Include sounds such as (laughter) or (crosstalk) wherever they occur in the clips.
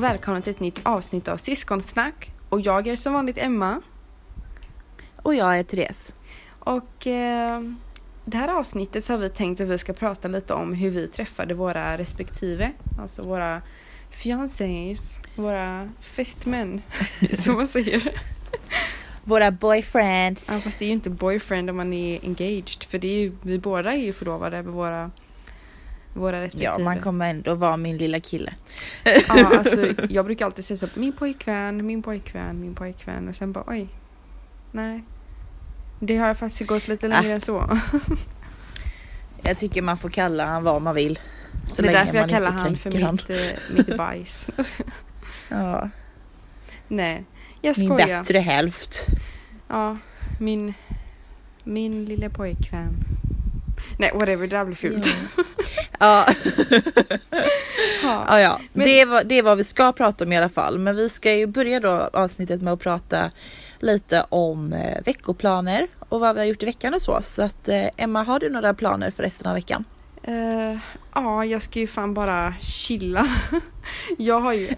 och välkomna till ett nytt avsnitt av Syskonsnack. Och jag är som vanligt Emma. Och jag är Therese. Och eh, det här avsnittet så har vi tänkt att vi ska prata lite om hur vi träffade våra respektive, alltså våra fiancés, våra fästmän, (laughs) som man säger. Våra boyfriends. Ja, fast det är ju inte boyfriend om man är engaged, för det är ju, vi båda är ju förlovade med våra våra respektive. Ja, man kommer ändå vara min lilla kille. Ja, (laughs) alltså jag brukar alltid säga så, min pojkvän, min pojkvän, min pojkvän och sen bara oj, nej. Det har faktiskt gått lite längre äh. än så. (laughs) Jag tycker man får kalla han vad man vill. Så det är därför jag kallar han för mitt, eh, mitt bajs. (laughs) ja. Nej, jag skojar. Min bättre hälft. Ja, min, min lilla pojkvän. Nej, whatever, det där blir fult. Ja. (laughs) (laughs) ja. ja, Men... Det, är vad, det är vad vi ska prata om i alla fall. Men vi ska ju börja då avsnittet med att prata lite om eh, veckoplaner och vad vi har gjort i veckan och så. Så att eh, Emma, har du några planer för resten av veckan? Uh, ja, jag ska ju fan bara chilla. (laughs) jag har ju...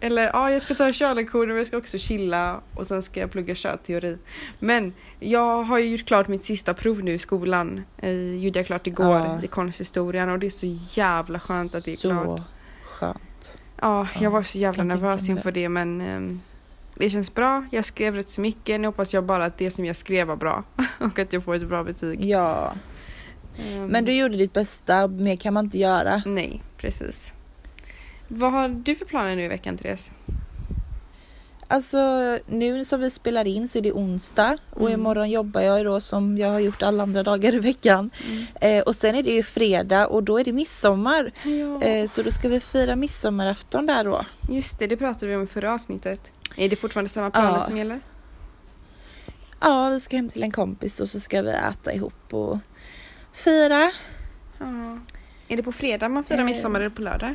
Eller ja, jag ska ta körlektioner men jag ska också chilla och sen ska jag plugga körteori. Men jag har ju gjort klart mitt sista prov nu i skolan. I, gjorde jag klart igår ja. i konsthistorien och det är så jävla skönt att det är så klart. Så skönt. Ja, jag var så jävla nervös inför det, det men um, det känns bra. Jag skrev rätt så mycket. Nu hoppas jag bara att det som jag skrev var bra (laughs) och att jag får ett bra betyg. Ja. Um, men du gjorde ditt bästa, mer kan man inte göra. Nej, precis. Vad har du för planer nu i veckan Therese? Alltså nu som vi spelar in så är det onsdag och mm. imorgon jobbar jag då som jag har gjort alla andra dagar i veckan. Mm. Eh, och sen är det ju fredag och då är det midsommar. Ja. Eh, så då ska vi fira midsommarafton där då. Just det, det pratade vi om i förra avsnittet. Är det fortfarande samma planer ja. som gäller? Ja, vi ska hem till en kompis och så ska vi äta ihop och fira. Ja. Är det på fredag man firar eh. midsommar eller på lördag?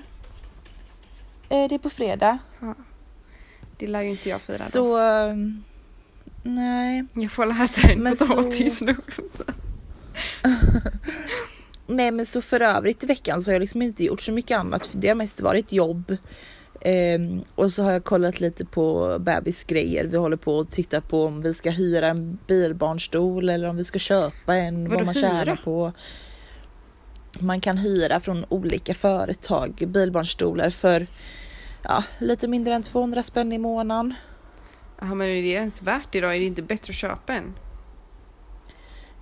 Eh, det är på fredag. Ja. Det lär ju inte jag fira Så, då. Um, nej. Jag får läsa en potatis så... nu. (laughs) nej men så för övrigt i veckan så har jag liksom inte gjort så mycket annat. För det har mest varit jobb. Um, och så har jag kollat lite på bebisgrejer. Vi håller på att titta på om vi ska hyra en bilbarnstol eller om vi ska köpa en. Vadå vad man tjänar på. Man kan hyra från olika företag bilbarnstolar för ja, lite mindre än 200 spänn i månaden. Ja, men är det ens värt idag? Är det inte bättre att köpa en?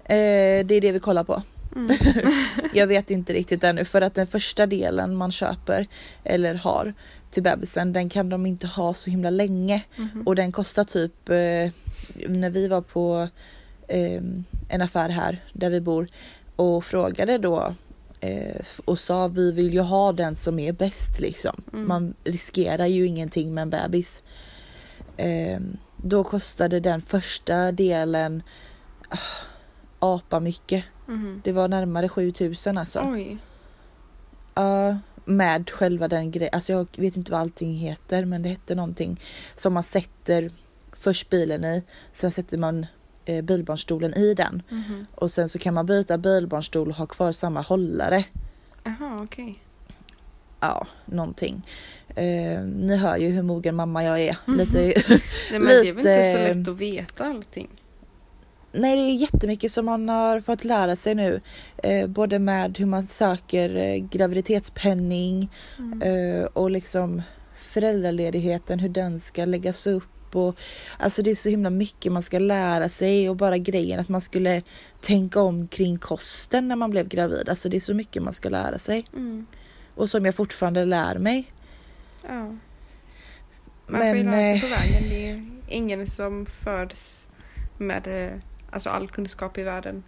Eh, det är det vi kollar på. Mm. (laughs) jag vet inte riktigt ännu för att den första delen man köper eller har till bebisen den kan de inte ha så himla länge mm. och den kostar typ eh, när vi var på eh, en affär här där vi bor och frågade då eh, och sa vi vill ju ha den som är bäst liksom. Mm. Man riskerar ju ingenting med en bebis. Eh, då kostade den första delen uh, apa mycket. Mm. Det var närmare 7000 alltså. Oj. Uh, med själva den grejen, alltså jag vet inte vad allting heter men det hette någonting som man sätter först bilen i, sen sätter man eh, bilbarnstolen i den. Mm. Och sen så kan man byta bilbarnstol och ha kvar samma hållare. Jaha, okej. Okay. Ja, någonting. Eh, ni hör ju hur mogen mamma jag är. Mm. Lite, Nej, men lite, det är väl inte så lätt att veta allting? Nej, det är jättemycket som man har fått lära sig nu. Eh, både med hur man söker eh, graviditetspenning mm. eh, och liksom föräldraledigheten, hur den ska läggas upp och alltså det är så himla mycket man ska lära sig och bara grejen att man skulle tänka om kring kosten när man blev gravid. Alltså det är så mycket man ska lära sig. Mm. Och som jag fortfarande lär mig. Ja. Man Men, får ju lära sig på vägen. Det är ingen som föds med eh, alltså all kunskap i världen.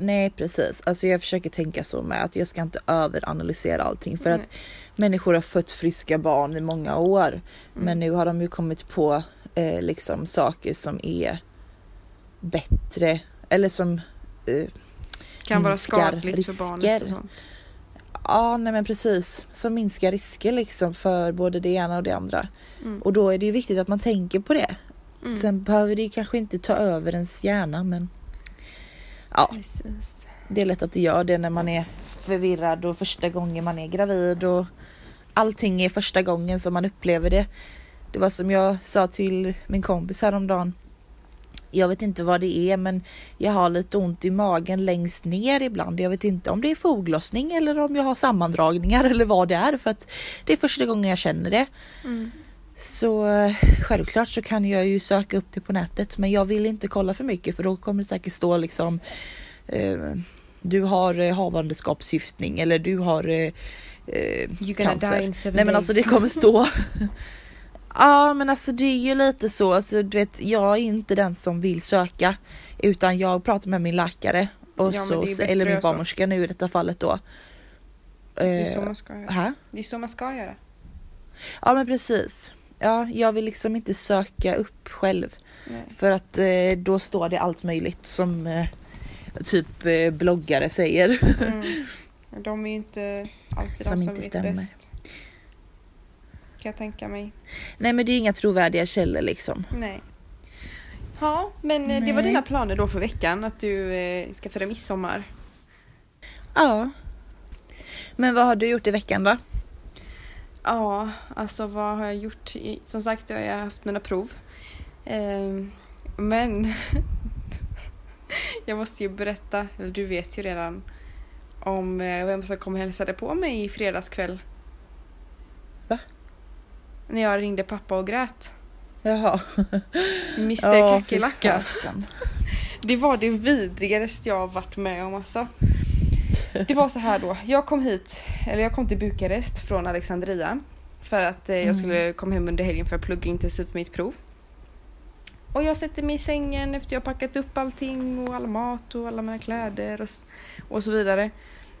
Nej precis, alltså jag försöker tänka så med att jag ska inte överanalysera allting för Nej. att människor har fött friska barn i många år. Mm. Men nu har de ju kommit på eh, liksom saker som är bättre eller som eh, kan vara skadligt risker. för barnet och sånt. Ja, nej men precis. Som minskar risker liksom för både det ena och det andra. Mm. Och då är det ju viktigt att man tänker på det. Mm. Sen behöver det kanske inte ta över ens hjärna men Ja, Precis. det är lätt att det gör det när man är förvirrad och första gången man är gravid och allting är första gången som man upplever det. Det var som jag sa till min kompis häromdagen. Jag vet inte vad det är men jag har lite ont i magen längst ner ibland. Jag vet inte om det är foglossning eller om jag har sammandragningar eller vad det är för att det är första gången jag känner det. Mm. Så eh, självklart så kan jag ju söka upp det på nätet men jag vill inte kolla för mycket för då kommer det säkert stå liksom eh, du har eh, havandeskapssyftning eller du har eh, eh, You're cancer. die in seven Nej men alltså det kommer stå (laughs) Ja men alltså det är ju lite så, alltså, du vet jag är inte den som vill söka utan jag pratar med min läkare och Ja, så, eller min barnmorska nu i detta fallet då. Det är så man ska göra. här? Det är så man ska göra. Ja men precis. Ja, jag vill liksom inte söka upp själv Nej. för att eh, då står det allt möjligt som eh, typ eh, bloggare säger. Mm. De är ju inte alltid Som de som inte vet stämmer. bäst. Kan jag tänka mig. Nej men det är ju inga trovärdiga källor liksom. Nej. Ja, men eh, det var Nej. dina planer då för veckan att du eh, ska fira midsommar. Ja. Men vad har du gjort i veckan då? Ja, alltså vad har jag gjort? Som sagt, jag har haft mina prov. Ehm, men (laughs) jag måste ju berätta, eller du vet ju redan, om eh, vem som kom och hälsade på mig i fredagskväll. Va? När jag ringde pappa och grät. Jaha. Mr fy Kackerlacka. Det var det vidrigaste jag varit med om alltså. Det var så här då, jag kom hit, eller jag kom till Bukarest från Alexandria. För att eh, Mm. jag skulle komma hem under helgen för att plugga intensivt mitt prov. Och jag sätter mig i sängen efter jag packat upp allting och all mat och alla mina kläder och, och så vidare.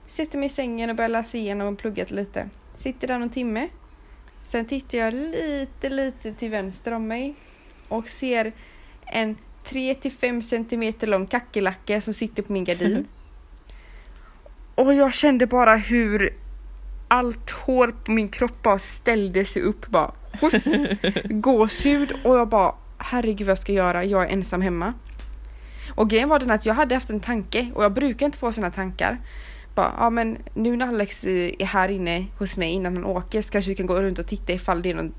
Sätter mig i sängen och börjar läsa igenom och pluggat lite. Sitter där någon timme. Sen tittar jag lite, lite till vänster om mig och ser en 3-5 centimeter lång kackerlacka som sitter på min gardin. (laughs) Och jag kände bara hur allt hår på min kropp bara ställde sig upp bara. Huff, (laughs) gåshud och jag bara herregud vad jag ska göra, jag är ensam hemma. Och grejen var den att jag hade haft en tanke och jag brukar inte få såna tankar. Bara, ja men nu när Alex är här inne hos mig innan han åker så kanske vi kan gå runt och titta ifall det är någon,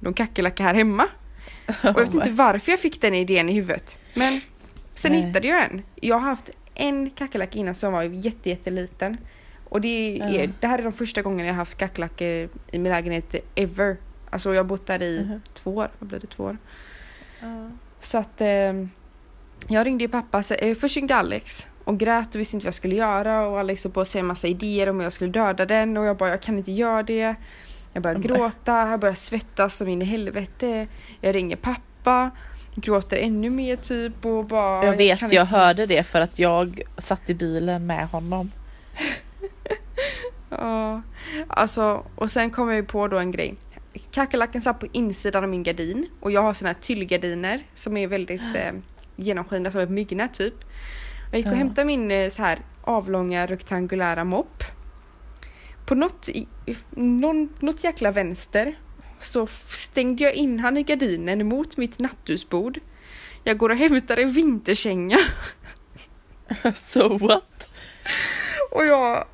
någon kackerlacka här hemma. (laughs) Och jag vet inte varför jag fick den idén i huvudet. Men sen Nej. hittade jag en. Jag har haft en kackerlacka innan som var jätte, jätteliten. Och det, är, Ja. det här är de första gångerna jag har haft kackerlackor i min lägenhet ever. Alltså jag har bott där i Mhm. två år. Vad blir det? Två år. Så att eh, jag ringde ju pappa. Så, eh, först ringde Alex och grät och visste inte vad jag skulle göra. Och Alex höll på att säga massa idéer om hur jag skulle döda den. Och jag bara, jag kan inte göra det. Jag börjar Nej. gråta, jag börjar svettas som in i helvete. Jag ringer pappa. Gråter ännu mer typ och bara... Jag vet, jag inte- hörde det för att jag satt i bilen med honom. (laughs) Ja, alltså och sen kom jag ju på då en grej. Kackerlackan satt på insidan av min gardin och jag har såna här tyllgardiner som är väldigt (gasps) eh, genomskinliga som ett myggnät typ. Jag gick och Ja. hämtade min eh, så här avlånga rektangulära mopp. På något, någon, något jäkla vänster så stängde jag in han i gardinen mot mitt nattduksbord. Jag går och hämtar en vinterkänga (laughs) So what? Och jag,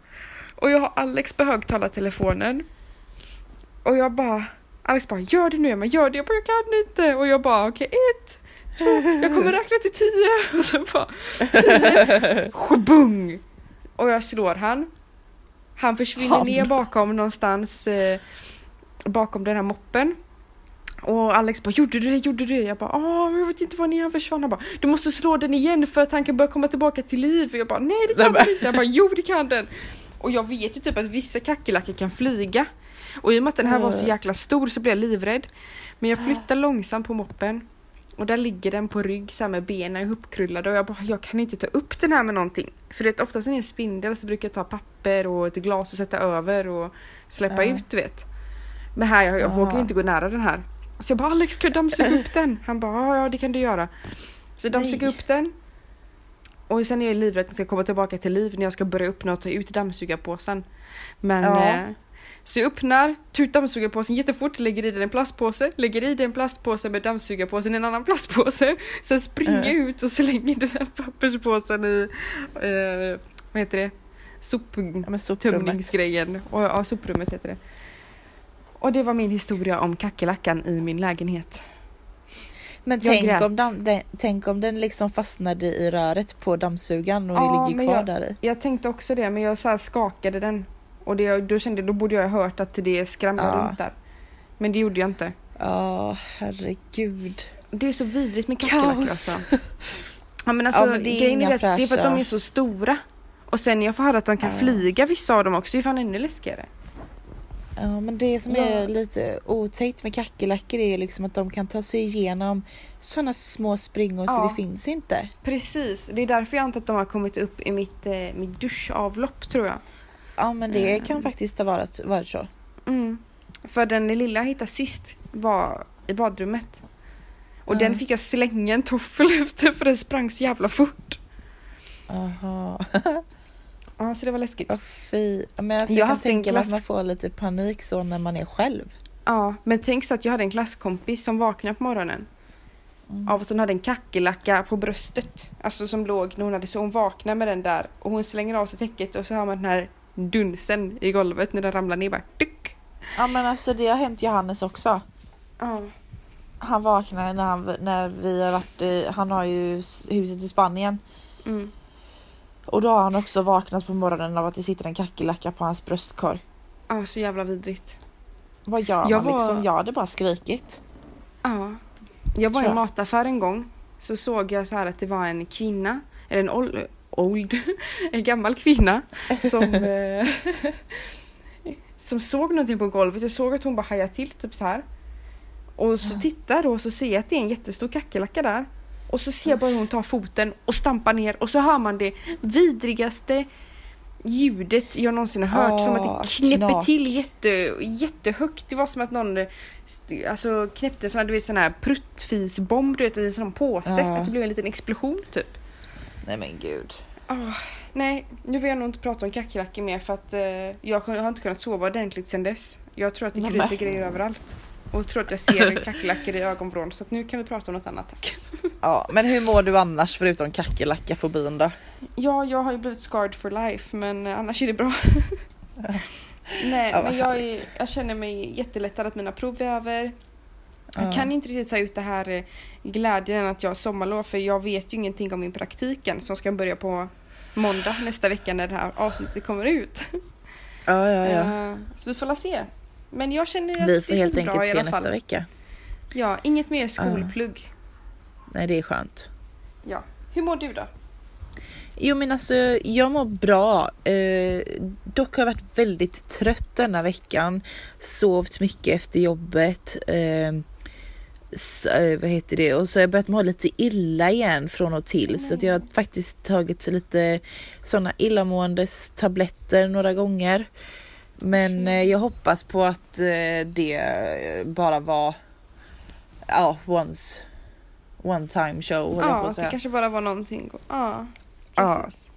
och jag har Alex på högtalartelefonen. Och jag bara, Alex bara gör det nu Emma, gör det. Jag bara jag kan inte. Och jag bara okej ett, två, jag kommer (laughs) räkna till tio. (laughs) Och så bara tio, sjabung. Och jag slår han. Han försvinner Han. ner bakom någonstans eh, bakom den här moppen. Och Alex bara gjorde du det, gjorde du det? Jag bara åh jag vet inte var ni han försvann. Han bara du måste slå den igen för att han kan börja komma tillbaka till liv. Och jag bara nej det kan han inte. Jag bara jo det kan den. Och jag vet ju typ att vissa kackerlackor kan flyga. Och i och med att den här var så jäkla stor så blev jag livrädd. Men jag flyttar långsamt på moppen. Och där ligger den på rygg så här med benen ihopkrullade och jag bara jag kan inte ta upp den här med någonting. För det är oftast när det är en spindel så brukar jag ta papper och ett glas och sätta över och släppa Ja. ut du vet. Men här jag, jag Ja. vågar ju inte gå nära den här. Så jag bara Alex kan dammsuga upp (laughs) den? Han bara ja, ja det kan du göra. Så Nej. upp den. Och sen är jag livrädd att den ska komma tillbaka till liv när jag ska börja öppna och ta ut dammsugarpåsen. Men Ja. eh, så jag öppnar, tar ut dammsugarpåsen jättefort, lägger i den en plastpåse, lägger i den en plastpåse med dammsugarpåsen i en annan plastpåse. Sen springer jag Ja. ut och så lägger den här papperspåsen i, eh, vad heter det, Ja, men soprummet. soptömningsgrejen. Och, ja, soprummet heter det. Och det var min historia om kackerlackan i min lägenhet. Men Jag tänk grät. om, den, den, tänk om den liksom fastnade i röret på dammsugaren och Ja, ligger kvar jag- där i. Jag tänkte också det men jag så skakade den. Och det, då kände då borde jag ha hört att det skramlade Ja. runt där. Men det gjorde jag inte. Ja, herregud. Det är så vidrigt med kackerlackor alltså. (laughs) Ja men alltså Ja, men det är grejen är att det är för att de är så stora. Och sen jag får höra att de kan Ja. flyga vissa av dem också, det är fan ännu läskigare. Ja men det som Ja. är lite otäckt med kackerlackor är liksom att de kan ta sig igenom sådana små springor så Ja. det finns inte. Precis, det är därför jag antar att de har kommit upp i mitt, eh, mitt duschavlopp tror jag. Ja men det Mm. kan faktiskt ha varit, varit så. Mm. För den lilla jag hittade sist var i badrummet. Och Ja. den fick jag slänga en toffel (laughs) efter för den sprang så jävla fort. Aha. (laughs) Ja, så det var läskigt. Åh fy. Men alltså, Jag jag, kan haft en tänka mig att klass- man får lite panik så när man är själv. Ja, men tänk så att jag hade en klasskompis som vaknade på morgonen Mm. av att hon hade en kackerlacka på bröstet. Alltså som låg när hon hade så hon vaknar med den där och hon slänger av sig täcket och så har man den här dunsen i golvet när den ramlar ner bara duck. Ja men alltså det har hänt Johannes också. Ja. Han vaknade när, han, när vi har varit han har ju huset i Spanien. Mm. Och då har han också vaknat på morgonen av att det sitter en kackerlacka på hans bröstkorg. ja, så jävla vidrigt. Vad gör Jag man var- liksom? Jag hade bara skrikit. Ja. Jag var i en mataffär en gång. Så såg jag så här att det var en kvinna, eller en old, old (laughs) en gammal kvinna som, (laughs) eh, som såg någonting på golvet. Jag såg att hon bara hajade till typ så här. Och så tittar då och så ser jag att det är en jättestor kackerlacka där. Och så ser jag bara hon tar foten och stampar ner och så hör man det vidrigaste ljudet jag någonsin har hört. som att det knäpper knak. till jätte, jättehögt. Det var som att någon alltså, knäppte sån här, du vet, sån här pruttfisbomb du vet, i en sån påse. Ja. Att det blev en liten explosion typ. Nej men gud. Ah, nej, nu vill jag nog inte prata om kackerlackor mer för att eh, jag har inte kunnat sova ordentligt sedan dess. Jag tror att det kryper grejer överallt. Och tror att jag ser kackerlackor i ögonvrån så nu kan vi prata om något annat tack. Ja men hur mår du annars förutom kackerlackafobin då? Ja, jag har ju blivit scarred for life men eh, annars är det bra. (laughs) Nej, Ja, men jag, är, jag känner mig jättelättad att mina prov är över. Jag Ja. kan inte riktigt ta ut det här eh, glädjen att jag har sommarlov för jag vet ju ingenting om min praktiken som ska börja på måndag nästa vecka när det här avsnittet kommer ut. Ja ja ja. Eh, Så vi får la se. Men jag känner att Vi det får helt känns bra enkelt i se alla fall. nästa vecka. Ja, inget mer skolplugg. Nej det är skönt. Ja. Hur mår du då? Jo men alltså jag mår bra. Eh, dock har jag varit väldigt trött denna veckan. Sovt mycket efter jobbet. Eh, s- eh, vad heter det? Och så har jag börjat må lite illa igen från och till. Så att jag har faktiskt tagit lite sådana illamåendes tabletter några gånger. Men eh, jag hoppas på att eh, det bara var ja, once one time show jag Ja, att det kanske bara var någonting. Ja, Ja. precis.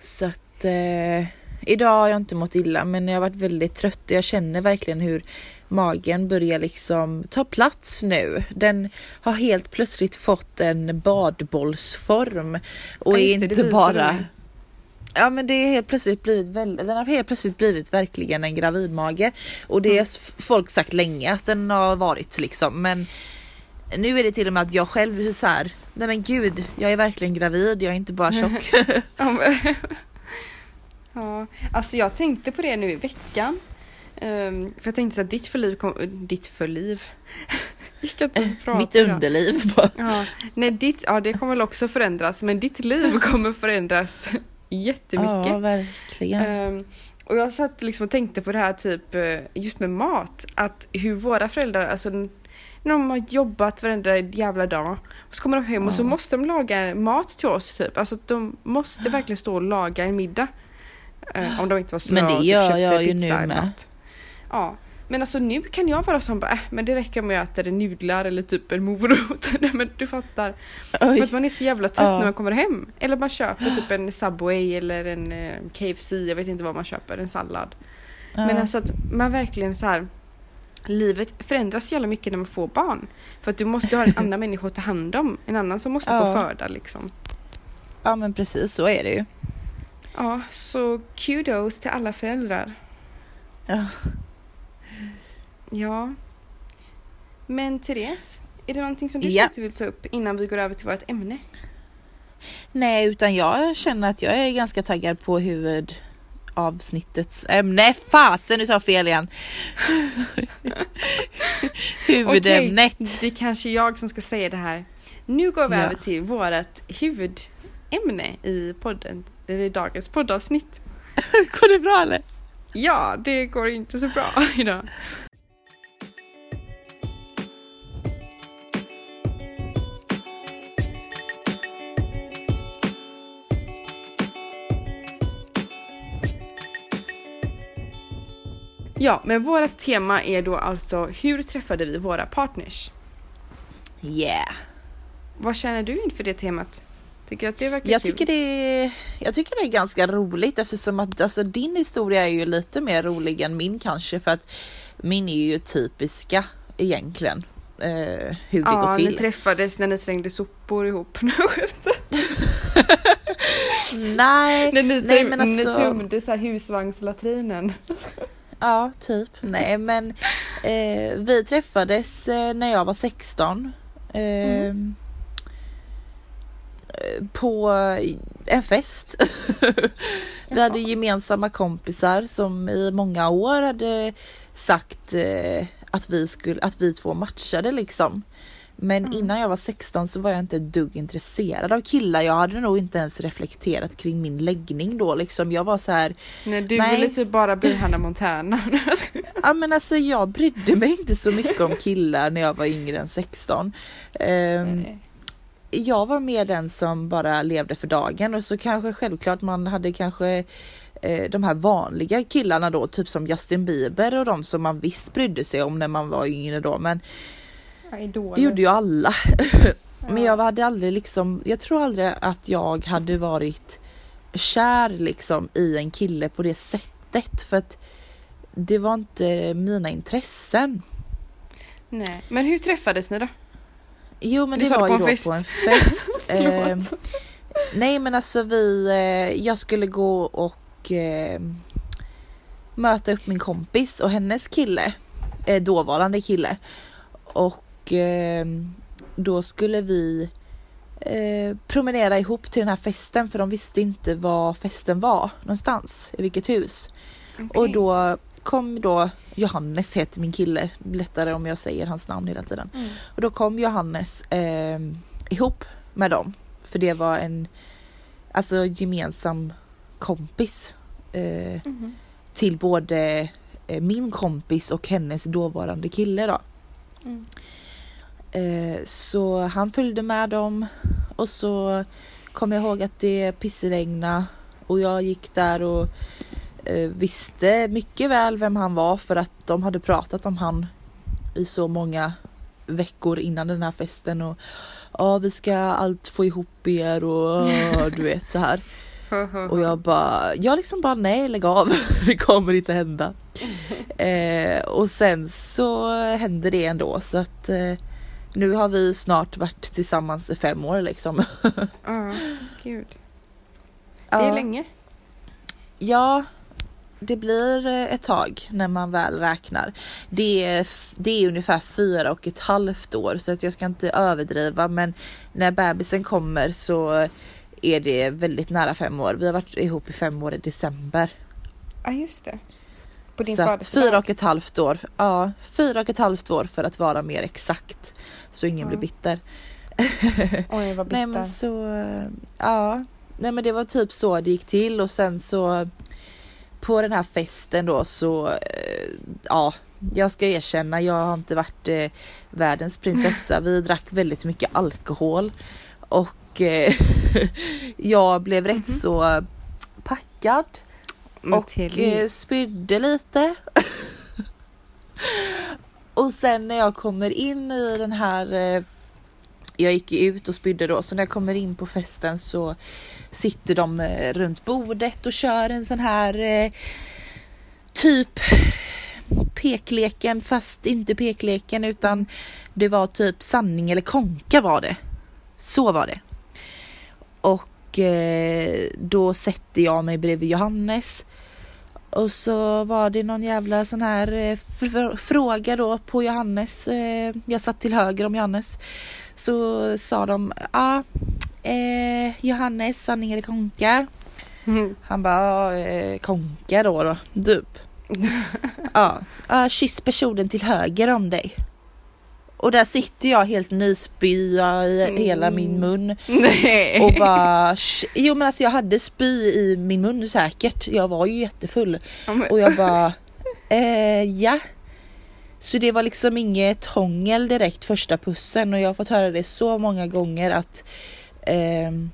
Så att eh, idag har jag inte mått illa men jag har varit väldigt trött. Jag känner verkligen hur magen börjar liksom ta plats nu. Den har helt plötsligt fått en badbollsform och Ja, är det, det inte visade bara. Ja men det är helt plötsligt blivit den har helt plötsligt blivit verkligen en gravidmage och det har Mm. folk sagt länge att den har varit liksom men nu är det till och med att jag själv är så här, nej men gud jag är verkligen gravid, jag är inte bara tjock. (laughs) (laughs) Ja, alltså jag tänkte på det nu i veckan. Ehm, för jag tänkte att ditt förliv kommer... Ditt förliv? (laughs) Mitt underliv. bara. Ja, nej, ditt, ja, det kommer väl också förändras, men ditt liv kommer förändras jättemycket. Ja, verkligen. Ehm, och jag satt liksom och tänkte på det här typ eh, just med mat. Att hur våra föräldrar, alltså när de har jobbat varenda jävla dag och så kommer de hem och så måste de laga mat till oss typ. Alltså de måste verkligen stå och laga en middag. Eh, om de inte var slöa och typ köpte jag ju pizza nu eller med. Ja. Men alltså nu kan jag vara som bara, äh, men det räcker med att jag äter nudlar eller typ en morot. (laughs) Nej men du fattar. För Oj. att man är så jävla trött Ja. när man kommer hem. Eller man köper typ en (gasps) Subway eller en eh, KFC, jag vet inte vad man köper, en sallad. Ja. Men alltså att man verkligen så här Livet förändras så jävla mycket när man får barn. För att du måste ha en annan (laughs) människa att ta hand om. En annan som måste få Ja. föda liksom. ja men precis så är det ju. Ja, så kudos till alla föräldrar. Ja. Ja. Men Therese, är det någonting som du Ja. vill ta upp innan vi går över till vårt ämne? Nej, utan jag känner att jag är ganska taggad på huvudavsnittets ämne. Fasen, nu sa jag fel igen. (laughs) Huvudämnet. Okej, det är kanske jag som ska säga det här. Nu går vi Ja. över till vårt huvudämne i podden, eller i dagens poddavsnitt. (laughs) Går det bra eller? Ja, det går inte så bra (laughs) idag. Ja, men vårt tema är då alltså hur träffade vi våra partners? Yeah. Vad känner du inför det temat? Tycker att det verkar Jag kul? tycker, det jag tycker det är ganska roligt eftersom att alltså, din historia är ju lite mer rolig än min kanske för att min är ju typiska egentligen. Eh, hur det Ja, går ni till. träffades när ni slängde sopor ihop. Nej. (laughs) Nej, När ni, nej töm- men ni alltså. tömde så husvagnslatrinen. Ja, typ. Nej, (laughs) men eh, vi träffades eh, när jag var 16. Eh, Mm. eh, På en fest. (laughs) vi hade gemensamma kompisar som i många år hade sagt eh, att, vi skulle, att vi två matchade liksom. Men Mm. innan jag var 16 så var jag inte dugg intresserad av killar. Jag hade nog inte ens reflekterat kring min läggning då liksom. Jag var så här Nej, du Nej. ville typ bara bli Hannah Montana. (laughs) Ja men alltså jag brydde mig inte så mycket om killar när jag var yngre än 16. Ehm, jag var mer den som bara levde för dagen och så kanske självklart man hade kanske eh, de här vanliga killarna då, typ som Justin Bieber och de som man visst brydde sig om när man var yngre då men Ja, idoler. det gjorde ju alla. (laughs) Men jag hade aldrig liksom, jag tror aldrig att jag hade varit kär liksom i en kille på det sättet för att det var inte mina intressen. Nej, men hur träffades ni då? Jo men Du det var ju då fest. på en fest. (laughs) Ehm, nej men alltså vi, eh, jag skulle gå och eh, möta upp min kompis och hennes kille, eh, dåvarande kille. Och eh, då skulle vi eh, promenera ihop till den här festen för de visste inte var festen var någonstans, i vilket hus. Och Okej. då kom då Johannes heter min kille, lättare om jag säger hans namn hela tiden. Mm. Och då kom Johannes eh, ihop med dem. För det var en alltså gemensam kompis eh, Mhm. till både eh, min kompis och hennes dåvarande kille då. Mm. Eh, så han följde med dem. Och så kom jag ihåg att det pissregnade. Och jag gick där och eh, visste mycket väl vem han var. För att de hade pratat om han i så många veckor innan den här festen. Och ja vi ska allt få ihop er och (laughs) du vet så här. (laughs) Och jag bara, jag liksom bara nej lägg av, (laughs) det kommer inte hända. Eh, och sen så hände det ändå. Så att eh, nu har vi snart varit tillsammans i fem år liksom. (laughs) Ja, gud. Det är Ja. länge. Ja, det blir eh, ett tag när man väl räknar. Det är, det är ungefär fyra och ett halvt år så att jag ska inte överdriva men när bebisen kommer så är det väldigt nära fem år. Vi har varit ihop i fem år i december. Ja, just det. På din så födelsedag. fyra och ett halvt år. Ja, fyra och ett halvt år för att vara mer exakt. Så ingen Ja. blir bitter. (laughs) Oj, vad Nej bitter. men så, ja. Nej men det var typ så det gick till och sen så på den här festen då så, eh, ja. Jag ska erkänna, jag har inte varit eh, världens prinsessa. Vi (laughs) drack väldigt mycket alkohol. Och eh, (laughs) jag blev rätt Mhm. så packad Men och till- eh, spydde lite. (laughs) och sen när jag kommer in i den här eh, jag gick ut och spydde då så när jag kommer in på festen så sitter de eh, runt bordet och kör en sån här eh, typ pekleken fast inte pekleken utan det var typ sanning eller konka var det. Så var det. Och eh, då sätter jag mig bredvid Johannes Och så var det någon jävla sån här eh, fr- fråga då på Johannes. Eh, jag satt till höger om Johannes. Så sa de, ja, ah, eh, Johannes, sanning eller konka? Mm. (laughs) Han bara, eh, konka då då, typ. (laughs) ja, ah, kyss personen till höger om dig. Och där sitter jag helt nyspya i Mm. hela min mun Nej. och bara, jo men alltså jag hade spy i min mun säkert. Jag var ju jättefull. Och jag bara, eh, ja. Så det var liksom inget hångel direkt första pussen och jag har fått höra det så många gånger att ehm,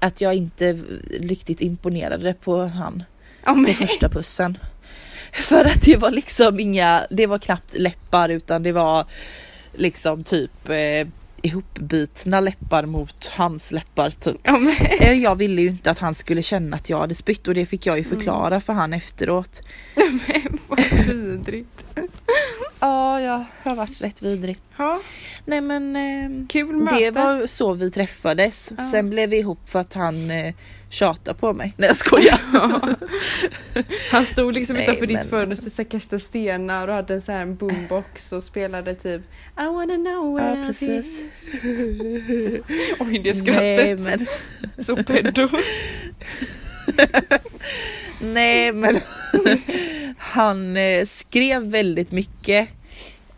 att jag inte riktigt imponerade på han ja, på första pussen. För att det var liksom inga, det var knappt läppar utan det var liksom typ eh, ihopbitna läppar mot hans läppar typ. ja, men, Eh, Jag ville ju inte att han skulle känna att jag hade spytt och det fick jag ju förklara för han efteråt. (laughs) men vad vidrigt. Ja, jag har varit rätt vidrig. Ja, Nej men eh, kul möte. det var så vi träffades. Ja. Sen blev vi ihop för att han eh, tjatade på mig. Nej jag skojar. Ja. (laughs) Han stod liksom Nej, utanför men- ditt fönster och kastade stenar och hade en sån här boombox och spelade typ I wanna know where Ja, love precis. is. (laughs) Oj det Nej skrattet. men, (laughs) Så pedo. nej men han eh, skrev väldigt mycket.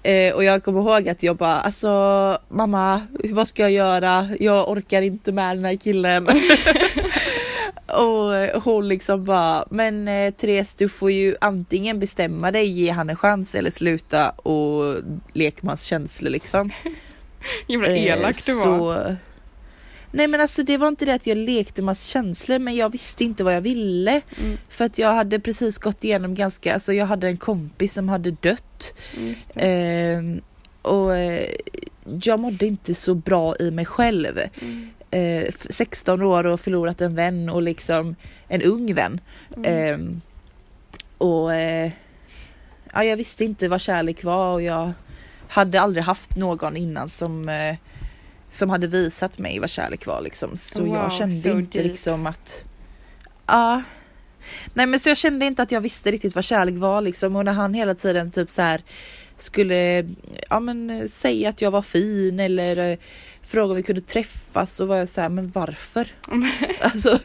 Eh, och jag kommer ihåg att jag bara alltså mamma vad ska jag göra? Jag orkar inte med den här killen. (laughs) och eh, hon liksom bara men eh, Therese du får ju antingen bestämma dig, ge han en chans eller sluta och lekmans känslor liksom. (laughs) Eh, elak du var. så... Nej men alltså det var inte det att jag lekte massa känslor men jag visste inte vad jag ville. Mm, För att jag hade precis gått igenom ganska, alltså jag hade en kompis som hade dött. Ehm, och eh, jag mådde inte så bra i mig själv. Mm, Eh, f- 16 år och förlorat en vän och liksom en ung vän. mm. Ehm, och eh, ja, jag visste inte vad kärlek var och jag hade aldrig haft någon innan som, eh, som hade visat mig vad kärlek var liksom. Så Wow, jag kände so inte deep. liksom att... Ja. Nej men så jag kände inte att jag visste riktigt vad kärlek var liksom och när han hela tiden typ så här skulle ja, men, säga att jag var fin eller eh, fråga om vi kunde träffas så var jag så här, men varför? (laughs) alltså,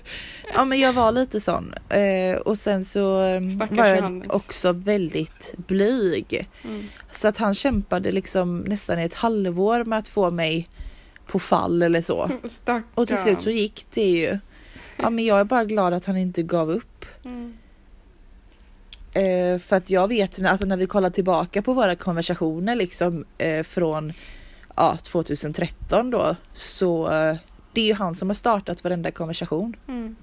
ja men jag var lite sån. Eh, och sen så eh, Stackars var jag Johannes. också väldigt blyg. Mm. Så att han kämpade liksom nästan i ett halvår med att få mig på fall eller så. (laughs) Stackarn. Och till slut så gick det ju. Ja men jag är bara glad att han inte gav upp. Mm. Eh, för att jag vet alltså när vi kollar tillbaka på våra konversationer liksom eh, från ja, 2013 då så eh, det är ju han som har startat varenda konversation. Mm.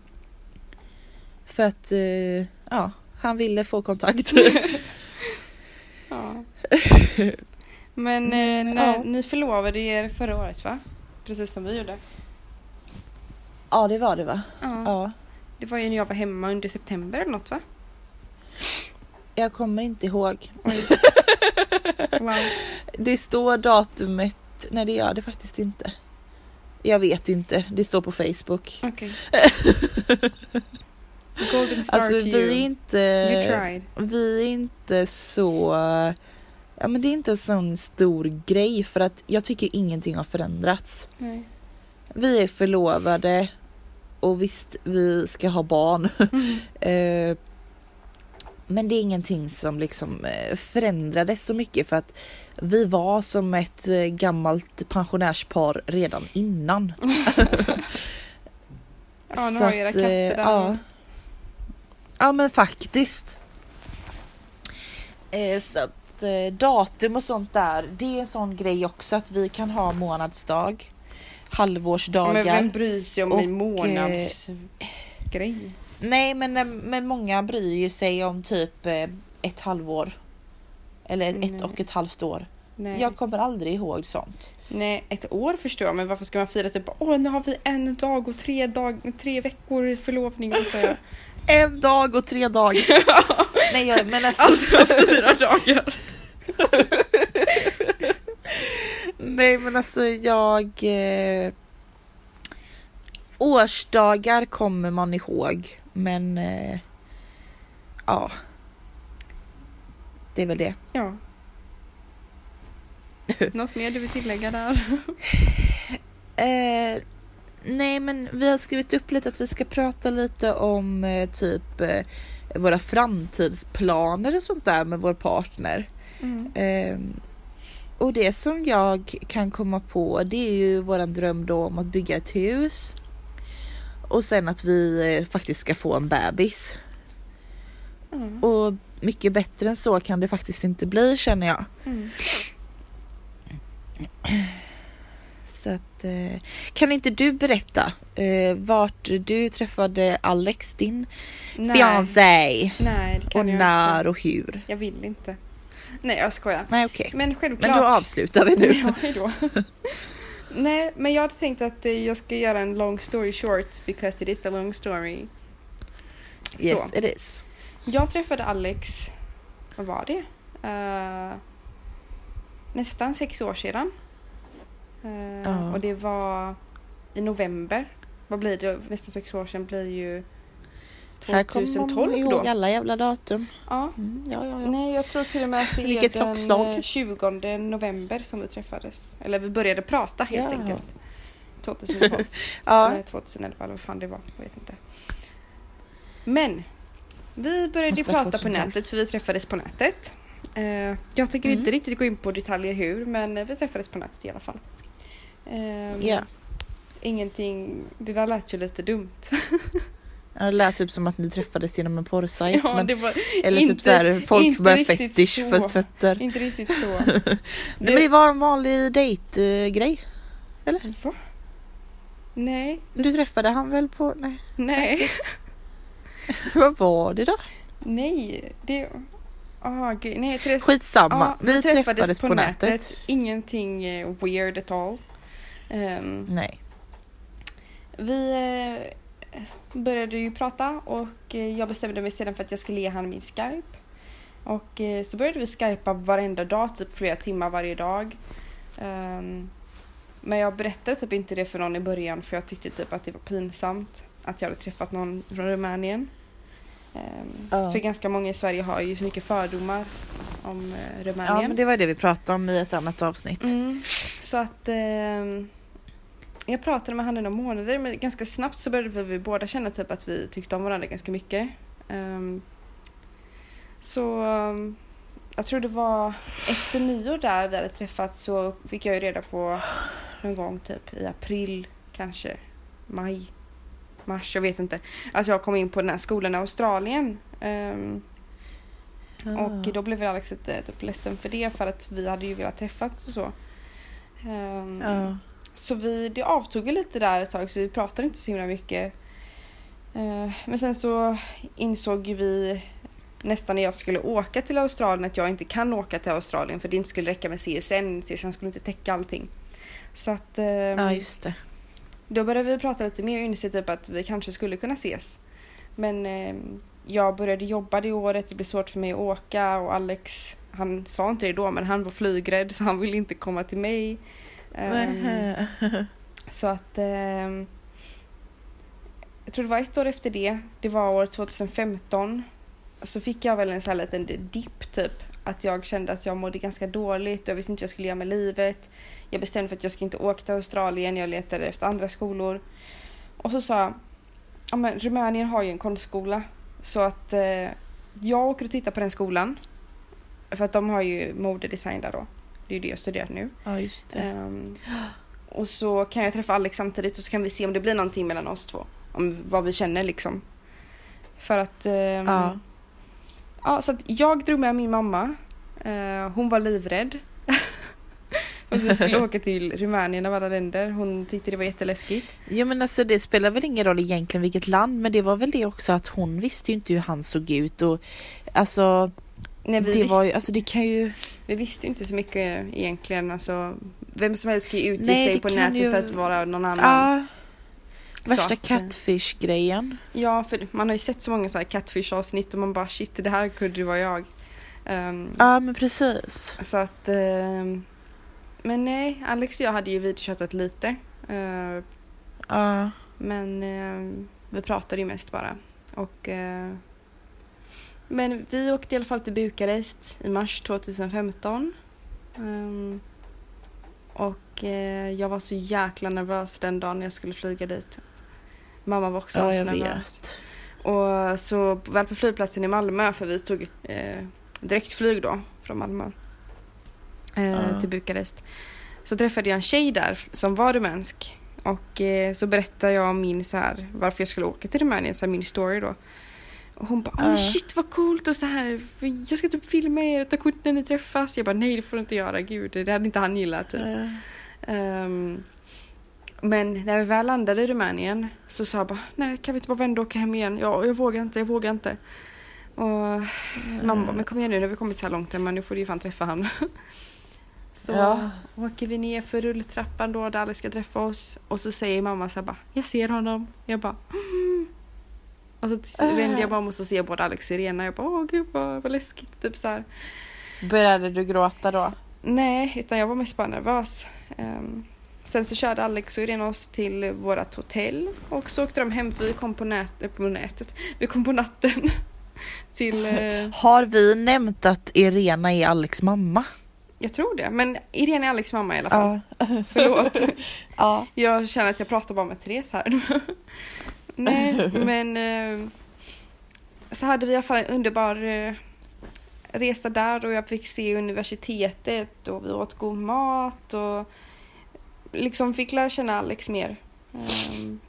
För att eh, ja, han ville få kontakt. (laughs) Ja. (laughs) Men eh, Men, när ja. ni förlovade er förra året va? Precis som vi gjorde. ja det var det va? Ja. Ja. Det var ju när jag var hemma under september eller något va? Jag kommer inte ihåg. (laughs) Wow. Det står datumet. Nej det gör det faktiskt inte. Jag vet inte. Det står på Facebook. Okej. (laughs) Golden star Alltså to vi you. är inte. You tried. Vi är inte så... Ja men det är inte en sån stor grej för att jag tycker ingenting har förändrats. Nej. Vi är förlovade och visst vi ska ha barn. (laughs) Mm. Eh, men det är ingenting som liksom eh, förändrades så mycket för att vi var som ett eh, gammalt pensionärspar redan innan. (laughs) (laughs) Ja, nu har era att, katter där. Ja. ja men faktiskt. Eh, så att eh, datum och sånt där, det är en sån grej också att vi kan ha månadsdag, halvårsdagar. Men vem bryr sig om Och, en månadsgrej? Nej men, eh, men många bryr sig om typ eh, ett halvår. Eller ett, Nej. och ett halvt år. Nej. Jag kommer aldrig ihåg sånt. Nej, ett år förstår jag, men varför ska man fira typ åh nu har vi en dag och tre, dag, tre veckor i förlovning och så. (laughs) En dag och tre dagar. (laughs) Nej jag, men alltså, Allt fyra dagar. (laughs) Nej men alltså jag... Eh, årsdagar kommer man ihåg men... Eh, ja. Det är väl det. Ja. (laughs) Något mer du vill tillägga där? Eh, nej men vi har skrivit upp lite att vi ska prata lite om eh, typ eh, våra framtidsplaner och sånt där med vår partner. Mm. Eh, och det som jag kan komma på det är ju våran dröm då om att bygga ett hus. Och sen att vi eh, faktiskt ska få en bebis. Mm. Och mycket bättre än så kan det faktiskt inte bli känner jag. Mm. Så att, eh, kan inte du berätta eh, vart du träffade Alex, din Nej. fiancé? Nej, Och när inte. och hur? Jag vill inte. (laughs) Nej, jag skojar. Nej okej, Men självklart. men då avslutar vi nu. (laughs) Ja, hejdå. (laughs) Nej, men jag hade tänkt att eh, jag ska göra en long story short because it is a long story. Yes Så. it is. Jag träffade Alex, vad var det? Eh, nästan sex år sedan. Eh, Ja. Och det var i november. Vad blir det? Nästan sex år sedan blir ju Här kommer 2012 man ihåg då. alla jävla datum. Ja. Mm, ja, ja, ja. Nej, jag tror till och med att det är Vilket den klockslag. eh, 20 november som vi träffades. Eller vi började prata helt Ja. enkelt. 2012. (laughs) ja. Eller 2011 eller vad fan det var. Jag vet inte. Men vi började Måste prata på 2012. nätet för vi träffades på nätet. Eh, jag tänker Mm. inte riktigt gå in på detaljer hur men eh, vi träffades på nätet i alla fall. Ehm, Ja. Ingenting, det där lät ju lite dumt. (laughs) Ja, Det lät typ som att ni träffades genom en porrsajt. ja, men, det eller inte- typ såhär folk med fetisch så. för fötter. inte riktigt så. (laughs) Nej, men det var en vanlig dejtgrej. Va? Nej. Du träffade han väl på... Nej. Nej. (laughs) Vad var det då? Nej. Det... Ah, gud. Nej, Therese. Skitsamma. Ja, vi träffades, på, nätet. Ingenting eh, weird at all. Ehm, Nej. vi eh, började ju prata och eh, jag bestämde mig sedan för att jag skulle ge han min Skype. Och eh, så började vi skypa varenda dag, typ flera timmar varje dag. Ehm, men jag berättade typ inte det för någon i början för jag tyckte typ att det var pinsamt att jag hade träffat någon från Rumänien. Ja. För ganska många i Sverige har ju så mycket fördomar om eh, Ja Rumänien. men det var det vi pratade om i ett annat avsnitt. Mm. Så att ehm, jag pratade med honom i några månader men ganska snabbt så började vi båda känna typ att vi tyckte om varandra ganska mycket. Ehm, så ehm, jag tror det var efter nyår där vi hade träffats så fick jag ju reda på någon gång typ i april kanske maj mars, jag vet inte. Att jag kom in på den här skolan i Australien. Ehm, och då blev Alex lite typ ledsen för det för att vi hade ju velat träffas och så. Ehm, Ja. Så vi, det avtog lite där ett tag så vi pratade inte så himla mycket. Eh, men sen så insåg vi nästan när jag skulle åka till Australien att jag inte kan åka till Australien för det inte skulle räcka med CSN. CSN skulle inte täcka allting. Så att ehm, ja just det. då började vi prata lite mer och inse typ att vi kanske skulle kunna ses. Men eh, jag började jobba det året, det blev svårt för mig att åka och Alex, han sa inte det då men han var flygrädd så han ville inte komma till mig. Um, ehm, Nähä. så att Um, jag tror det var ett år efter det, det var år 2015. Så fick jag väl en sån här liten dipp typ. Att jag kände att jag mådde ganska dåligt och jag visste inte vad jag skulle göra med livet. Jag bestämde för att jag ska inte åka till Australien, jag letade efter andra skolor. Och så sa jag, ja men Rumänien har ju en konstskola. Så att eh, jag åker och tittar på den skolan. För att de har ju modedesign där då. Det är ju det jag studerar nu. Ja just det. Ehm, och så kan jag träffa Alex samtidigt och så kan vi se om det blir någonting mellan oss två. Om vad vi känner liksom. För att... ehm, Ja. ja, så att jag drog med min mamma. Eh, hon var livrädd. (laughs) Att vi skulle åka till Rumänien av alla länder. Hon tyckte det var jätteläskigt. Jo men alltså det spelar väl ingen roll egentligen vilket land men det var väl det också att hon visste ju inte hur han såg ut och alltså Nej, vi, det var ju, alltså det kan ju vi visste ju inte så mycket egentligen. Alltså, vem som helst kan ju utge Nej, sig på nätet ju- för att vara någon annan. Ja. Värsta eh, catfish grejen. Ja, för man har ju sett så många så här catfish-avsnitt och man bara shit, det här kunde ju vara jag. Ehm, Ja men precis. Så att... ehm, men nej, Alex och jag hade ju videochattat lite. Eh, men ehm, vi pratade ju mest bara. Och... Men vi åkte i alla fall till Bukarest i mars 2015. Ehm, och eh, jag var så jäkla nervös den dagen jag skulle flyga dit. Mamma var också Ja, nervös. Och så väl på flygplatsen i Malmö, för vi tog eh, direktflyg då från Malmö eh, Ja. till Bukarest. Så träffade jag en tjej där som var rumänsk. Och eh, så berättade jag min så här, varför jag skulle åka till Rumänien, så här, min story då. Och hon bara, oh, shit vad coolt och så här, jag ska typ filma er och ta kort när ni träffas. Jag bara, nej det får du inte göra, gud det hade inte han gillat typ. Ehm, men när vi väl landade i Rumänien så sa jag bara, nej kan vi inte bara vända och åka hem igen? Ja, jag vågar inte, jag vågar inte. Och mamma bara, men kom igen nu, nu har vi kommit så här långt men nu får du ju fan träffa han. (laughs) Så Ja. åker vi ner för rulltrappan då där Alex ska träffa oss och så säger mamma så här bara, jag ser honom. Jag bara, mm. Och så till- Äh. vänder jag och så ser jag både Alex och Irena. Jag bara, åh gud vad, vad läskigt. Typ så här. Började du gråta då? Nej, utan jag var mest bara nervös. Ehm, sen så körde Alex och Irene oss till vårt hotell och så åkte de hem för vi kom på, nät, eh, på nätet. Vi kom på natten (laughs) till, eh, Har vi nämnt att Irena är Alex mamma? jag tror det, men Irene är Alex mamma i alla fall. Ja. Förlåt. (laughs) ja. Jag känner att jag pratar bara med Therese här. Nej, men eh, så hade vi i alla fall en underbar eh, resa där och jag fick se universitetet och vi åt god mat och liksom fick lära känna Alex mer. Ehm,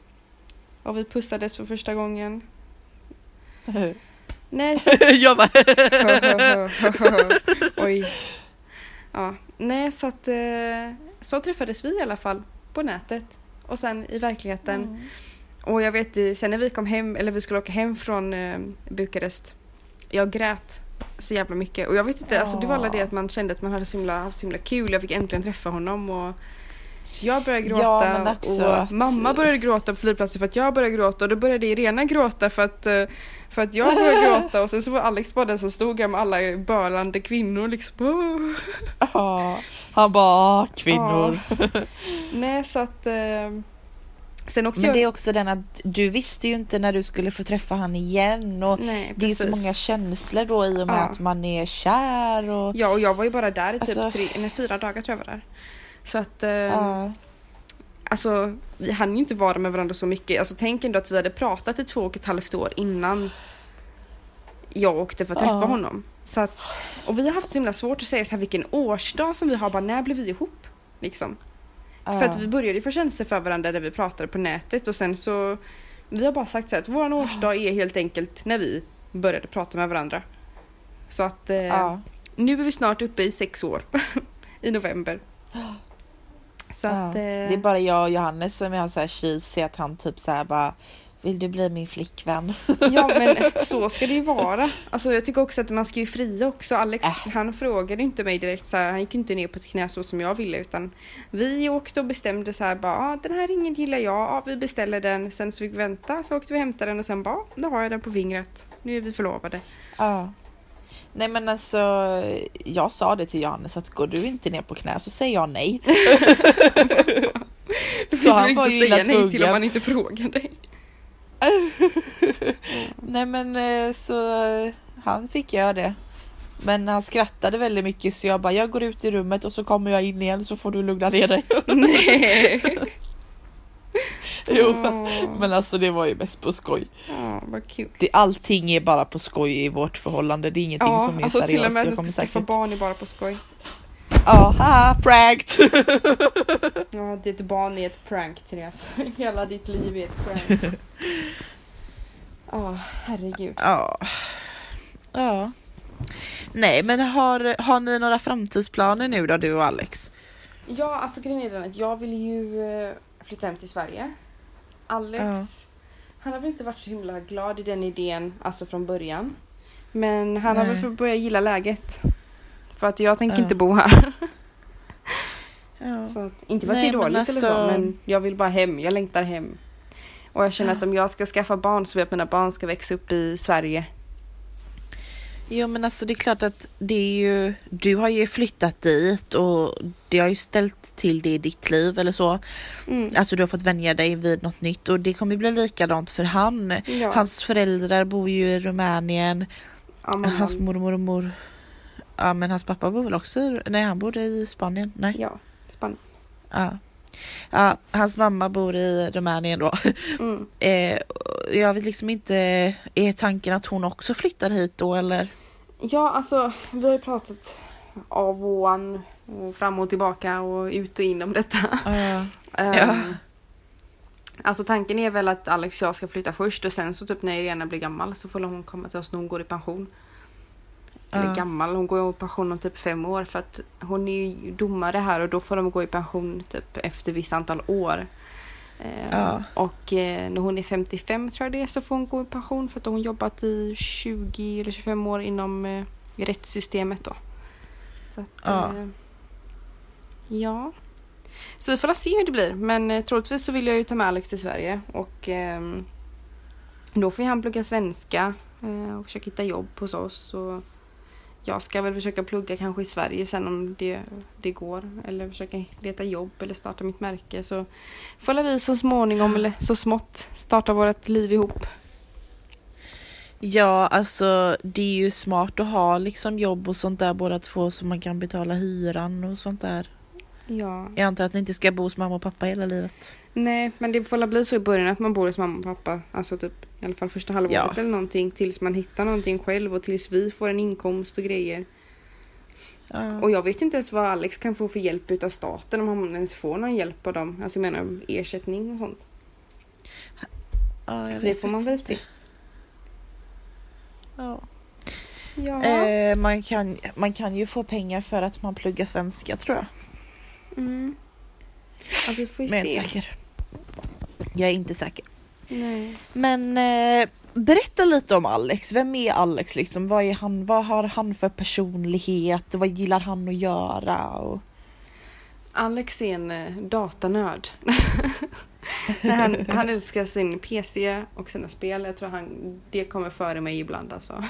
och vi pussades för första gången. Nej, så (laughs) jag bara... (laughs) Oj. Ja, nej så att eh, så träffades vi i alla fall på nätet och sen i verkligheten. Mm. Och jag vet sen när vi kom hem, eller vi skulle åka hem från eh, Bukarest. Jag grät så jävla mycket och jag vet inte, alltså det var alla det att man kände att man hade så himla, haft så himla kul. Jag fick äntligen träffa honom och så jag började Ja, gråta också och att- mamma började gråta på flygplatsen för att jag började gråta och då började Irena gråta för att, eh, för att jag började (laughs) gråta och sen så var Alex bara den som stod där med alla bölande kvinnor liksom. Ja, han bara "Ah, kvinnor. Nej så att eh, Sen åkte Men jag... det är också den att du visste ju inte när du skulle få träffa han igen och Nej, det är så många känslor då i och med Ja. att man är kär och Ja och jag var ju bara där i typ Alltså- tre, nej, fyra dagar tror jag var där. Så att eh, Ja. alltså vi hann ju inte vara med varandra så mycket. Alltså tänk ändå att vi hade pratat i två och ett halvt år innan jag åkte för att träffa Ja. honom. Så att, och vi har haft så himla svårt att säga så här vilken årsdag som vi har, bara när blev vi ihop? Liksom. För att vi började ju få känslor för varandra när vi pratade på nätet och sen så Vi har bara sagt så här att vår årsdag är helt enkelt när vi började prata med varandra. Så att eh, ja. nu är vi snart uppe i sex år. (laughs) I november. Så Ja. att... Eh, Det är bara jag och Johannes som är så här cheesy att han typ så här bara Vill du bli min flickvän? Ja men (laughs) så ska det ju vara. Alltså jag tycker också att man ska ju fria också. Alex Äh. han frågade inte mig direkt så här, han gick inte ner på ett knä så som jag ville utan vi åkte och bestämde så här bara ah, den här ringen gillar jag, ah, vi beställer den. Sen så fick vi vänta så åkte vi och hämtade den och sen bara då har jag den på fingret. Nu är vi förlovade. Ja. Nej men alltså jag sa det till Johannes att går du inte ner på knä så säger jag nej. (laughs) (laughs) Så han var inte ju illa nej till om tvungen. man inte frågar dig. (laughs) Nej men eh, så eh, han fick göra det. Men han skrattade väldigt mycket så jag bara jag går ut i rummet och så kommer jag in igen så får du lugna ner dig. (laughs) Nej. jo. Åh. Men alltså det var ju mest på skoj. Ja, vad kul. Det, allting är bara på skoj i vårt förhållande. Det är ingenting Ja, som är alltså seriöst. till och med att kommer skaffa säkert... barn är bara på skoj. Ja, haha, pranked! (laughs) Ja, ditt barn är ett prank Therese. (laughs) Hela ditt liv är ett prank. (laughs) Ja, herregud. Ja. Ja. Nej men har, har ni några framtidsplaner nu då du och Alex? Ja, alltså grejen är den att jag vill ju eh, flytta hem till Sverige. Alex, han har väl inte varit så himla glad i den idén, alltså från början. Men han har Nej. väl fått börja gilla läget. För att jag tänker Ja. inte bo här. (laughs) Ja. Så, inte för att Nej, det är dåligt eller så, alltså- men jag vill bara hem. Jag längtar hem. Och jag känner att om jag ska skaffa barn så vill jag att mina barn ska växa upp i Sverige. Jo men alltså det är klart att det är ju, du har ju flyttat dit och det har ju ställt till det i ditt liv eller så. Mm. Alltså du har fått vänja dig vid något nytt och det kommer bli likadant för han. Ja. Hans föräldrar bor ju i Rumänien Ja. Hans mormor och mor. Ja men hans pappa bor väl också, nej han bor i Spanien. Nej. Ja, Spanien. Ja. ja. Hans mamma bor i Rumänien då. Mm. (laughs) Eh, jag vet liksom inte, är tanken att hon också flyttar hit då eller? Ja, alltså vi har ju pratat av och an och fram och tillbaka och ut och in om detta. Ja. (laughs) Ehm, Ja. Alltså tanken är väl att Alex och jag ska flytta först och sen så typ när Irena blir gammal så får hon komma till oss när hon går i pension. Eller Ja. gammal, hon går i pension om typ fem år för att hon är ju domare här och då får de gå i pension typ efter visst antal år. Ehm, Ja. Och eh, när hon är 55 tror jag det är så får hon gå i pension för att hon jobbat i 20 eller 25 år inom eh, rättssystemet då. Så att, Ja. eh, ja. Så vi får se hur det blir men troligtvis så vill jag ju ta med Alex till Sverige och ehm, då får han plugga svenska och försöka hitta jobb hos oss. Och jag ska väl försöka plugga kanske i Sverige sen om det, det går. Eller försöka leta jobb eller starta mitt märke. Så får vi så småningom eller så smått starta vårt liv ihop. Ja, alltså det är ju smart att ha liksom jobb och sånt där båda två så man kan betala hyran och sånt där. Ja. Jag antar att ni inte ska bo hos mamma och pappa hela livet. Nej, men det får väl bli så i början att man bor hos mamma och pappa. Alltså typ i alla fall första halvåret Ja. eller någonting. Tills man hittar någonting själv och tills vi får en inkomst och grejer. Ja. Och jag vet inte ens vad Alex kan få för hjälp utav staten om han ens får någon hjälp av dem. Alltså jag menar ersättning och sånt. jag Så det vet får man väl se. inte. Ja. Eh, man, kan, man kan ju få pengar för att man pluggar svenska tror jag. Mm. Ja, vi får ju Men se. säker. Jag är inte säker. Nej. Men eh, berätta lite om Alex. Vem är Alex liksom? Vad, är han, vad har han för personlighet? Vad gillar han att göra? Och... Alex är en eh, datanörd. (laughs) Han, han älskar sin PC och sina spel. Jag tror han, det kommer före mig ibland alltså.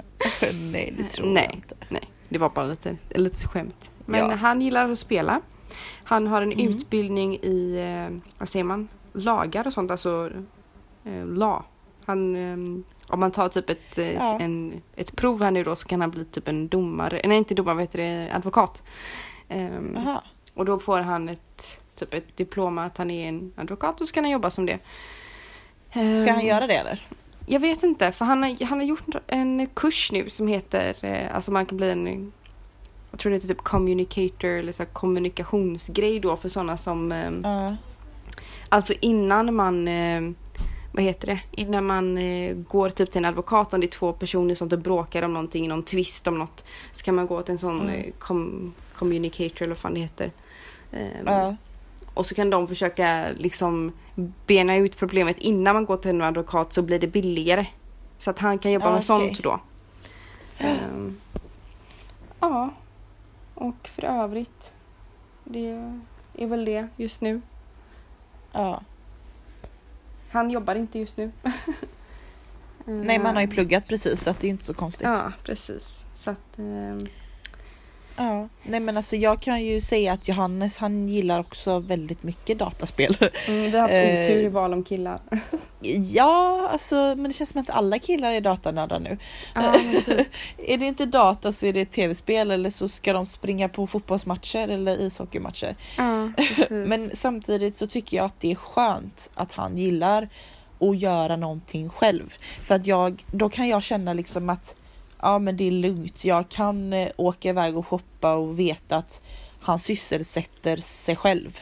(laughs) Nej, det tror Nej. jag inte. Nej, det var bara lite, lite skämt. Men Ja. han gillar att spela. Han har en Mm. utbildning i, eh, vad säger man, lagar och sånt, alltså eh, la. Han, eh, om man tar typ ett, eh, Ja. en, ett prov här nu då så kan han bli typ en domare, nej inte domare, vad heter det, advokat. Ehm, och då får han ett, typ ett diplom att han är en advokat och så kan han jobba som det. Ska Ehm, han göra det eller? jag vet inte, för han har, han har gjort en kurs nu som heter, eh, alltså man kan bli en, jag tror det heter typ communicator eller så kommunikationsgrej då för sådana som, Ja. alltså innan man, vad heter det, innan man eh, går typ till en advokat om det är två personer som typ bråkar om någonting, någon twist om något, så kan man gå till en sån Mm. eh, com, communicator eller vad fan det heter. Ehm, Ja. och så kan de försöka liksom bena ut problemet innan man går till en advokat så blir det billigare. Så att han kan jobba Ja, med okej. sånt då. Ehm, ja. Och för övrigt. Det är väl det just nu. ja. Han jobbar inte just nu. (laughs) Nej, man har ju Ehm, pluggat precis så att det är inte så konstigt. Ja, precis. Så att... ehm, Ja. Nej men alltså jag kan ju säga att Johannes han gillar också väldigt mycket dataspel. mm, vi har haft Eh, otur i val om killar. (laughs) ja, alltså men det känns som att alla killar är datanördar nu. ja, typ. (laughs) Är det inte data så är det tv-spel eller så ska de springa på fotbollsmatcher eller ishockeymatcher. ja. (laughs) Men samtidigt så tycker jag att det är skönt att han gillar att göra någonting själv. För att jag, då kan jag känna liksom att ja men det är lugnt. Jag kan eh, åka iväg och shoppa och veta att han sysselsätter sig själv.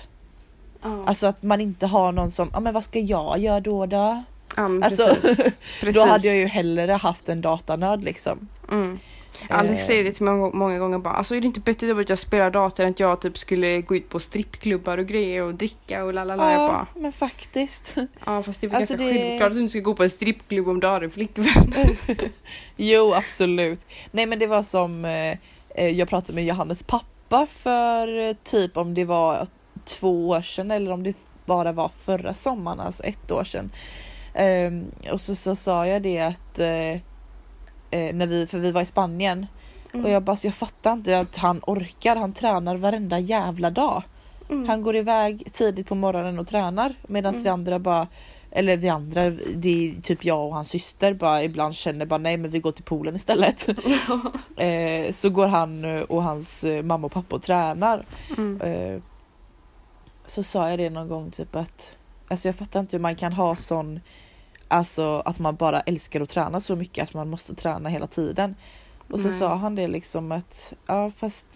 ja. Alltså att man inte har någon som, ja men vad ska jag göra då då? ja, men Alltså, precis. precis. (laughs) då hade jag ju hellre haft en datanörd liksom. Mm. Alex Eh. säger det till mig många gånger bara, alltså är det inte bättre att jag spelar dator än att jag typ skulle gå ut på strippklubbar och grejer och dricka och lalala. Jag bara, men faktiskt. ja fast det är väl Alltså, ganska det- självklart att du inte ska gå på en strippklubb om du har en flickvän. (laughs) Jo absolut. Nej men det var som eh, eh, jag pratade med Johannes pappa för eh, typ om det var två år sedan eller om det bara var förra sommaren, alltså ett år sedan. Ehm, och så, så sa jag det att eh, eh, när vi, för vi var i Spanien och jag bara så jag fattar inte att han orkar, han tränar varenda jävla dag. Mm. Han går iväg tidigt på morgonen och tränar medan Mm. vi andra bara eller vi andra, det är typ jag och hans syster bara ibland känner bara nej men vi går till poolen istället. (laughs) eh, så går han och hans eh, mamma och pappa och tränar. Mm. Eh, så sa jag det någon gång typ att alltså jag fattar inte hur man kan ha sån Alltså att man bara älskar att träna så mycket att man måste träna hela tiden. Och så Nej. sa han det liksom att ja fast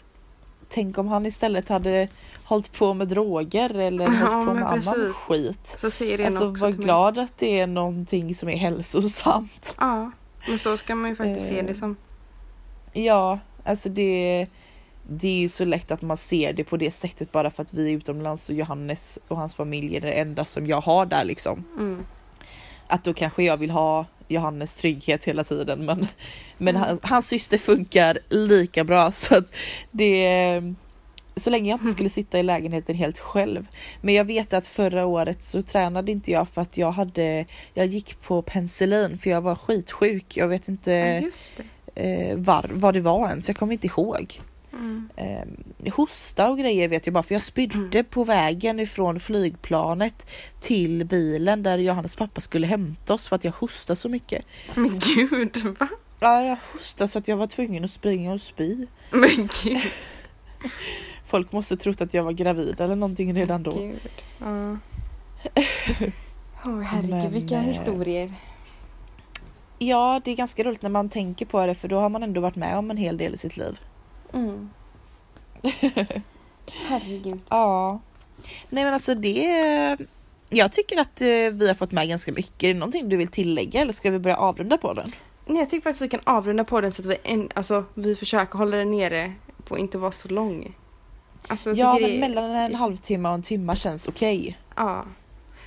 Tänk om han istället hade hållit på med droger eller (laughs) Ja, hållit på med annan precis. skit. Så säger Alltså var till mig. glad att det är någonting som är hälsosamt. Ja, men så ska man ju faktiskt se Eh. det som. Ja, alltså det det är ju så lätt att man ser det på det sättet bara för att vi är utomlands och Johannes och hans familj är det enda som jag har där liksom. Mm. Att då kanske jag vill ha Johannes trygghet hela tiden men, men Mm. hans, hans syster funkar lika bra (laughs) så att det så länge jag inte skulle sitta i lägenheten helt själv. Men jag vet att förra året så tränade inte jag för att jag hade Jag gick på penicillin för jag var skitsjuk. Jag vet inte Ja, eh, var, vad det var ens. Jag kommer inte ihåg. Mm. Eh, hosta och grejer vet jag bara för jag spydde på vägen ifrån flygplanet till bilen där Johannes pappa skulle hämta oss för att jag hostade så mycket. Men gud, va? Ja, jag hostade så att jag var tvungen att springa och spy. Men gud. Folk måste trott att jag var gravid eller någonting redan då. Gud. Ja. Åh herregud, Men, vilka eh, historier. Ja, det är ganska roligt när man tänker på det för då har man ändå varit med om en hel del i sitt liv. Mm. (laughs) Herregud. Ja. Nej men alltså det... Jag tycker att eh, vi har fått med ganska mycket. Är det någonting du vill tillägga eller ska vi börja avrunda på den? Nej, jag tycker faktiskt vi kan avrunda på den så att vi, en, alltså, vi försöker hålla den nere på att inte vara så lång. Alltså, Ja, men det, mellan en halvtimme och en timme känns okej. Ja.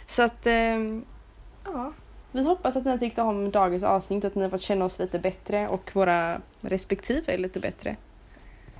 Så att, ehm, ja. Vi hoppas att ni har tyckt om dagens avsnitt, att ni har fått känna oss lite bättre och våra respektive lite bättre.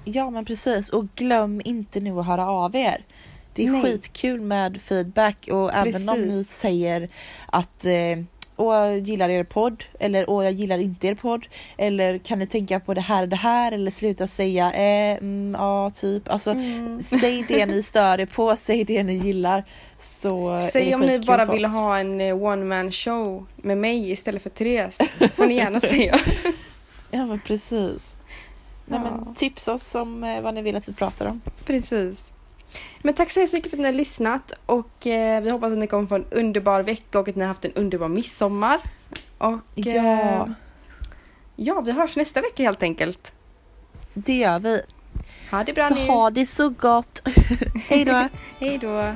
Ja, men precis. Och glöm inte nu att höra av er. Det är Nej. skitkul med feedback och även om ni Precis. säger att eh, Åh, jag gillar er podd eller åh, jag gillar inte er podd. Eller kan ni tänka på det här och det här eller sluta säga eh, mm, ja, typ. Alltså Mm. säg det ni (laughs) stör er på, säg det ni gillar. Så Säg om ni bara vill ha en eh, one man show med mig istället för Therese. får ni gärna (laughs) säga. Ja men precis. Nej, Ja. men tipsa oss om eh, vad ni vill att vi pratar om. Precis. Men tack så hemskt mycket för att ni har lyssnat och eh, vi hoppas att ni kommer få en underbar vecka och att ni har haft en underbar midsommar. Och Ja. eh, ja, vi hörs nästa vecka helt enkelt. Det gör vi. Ha det bra Så nu. ha det så gott. (laughs) Hej då. (laughs) Hej då.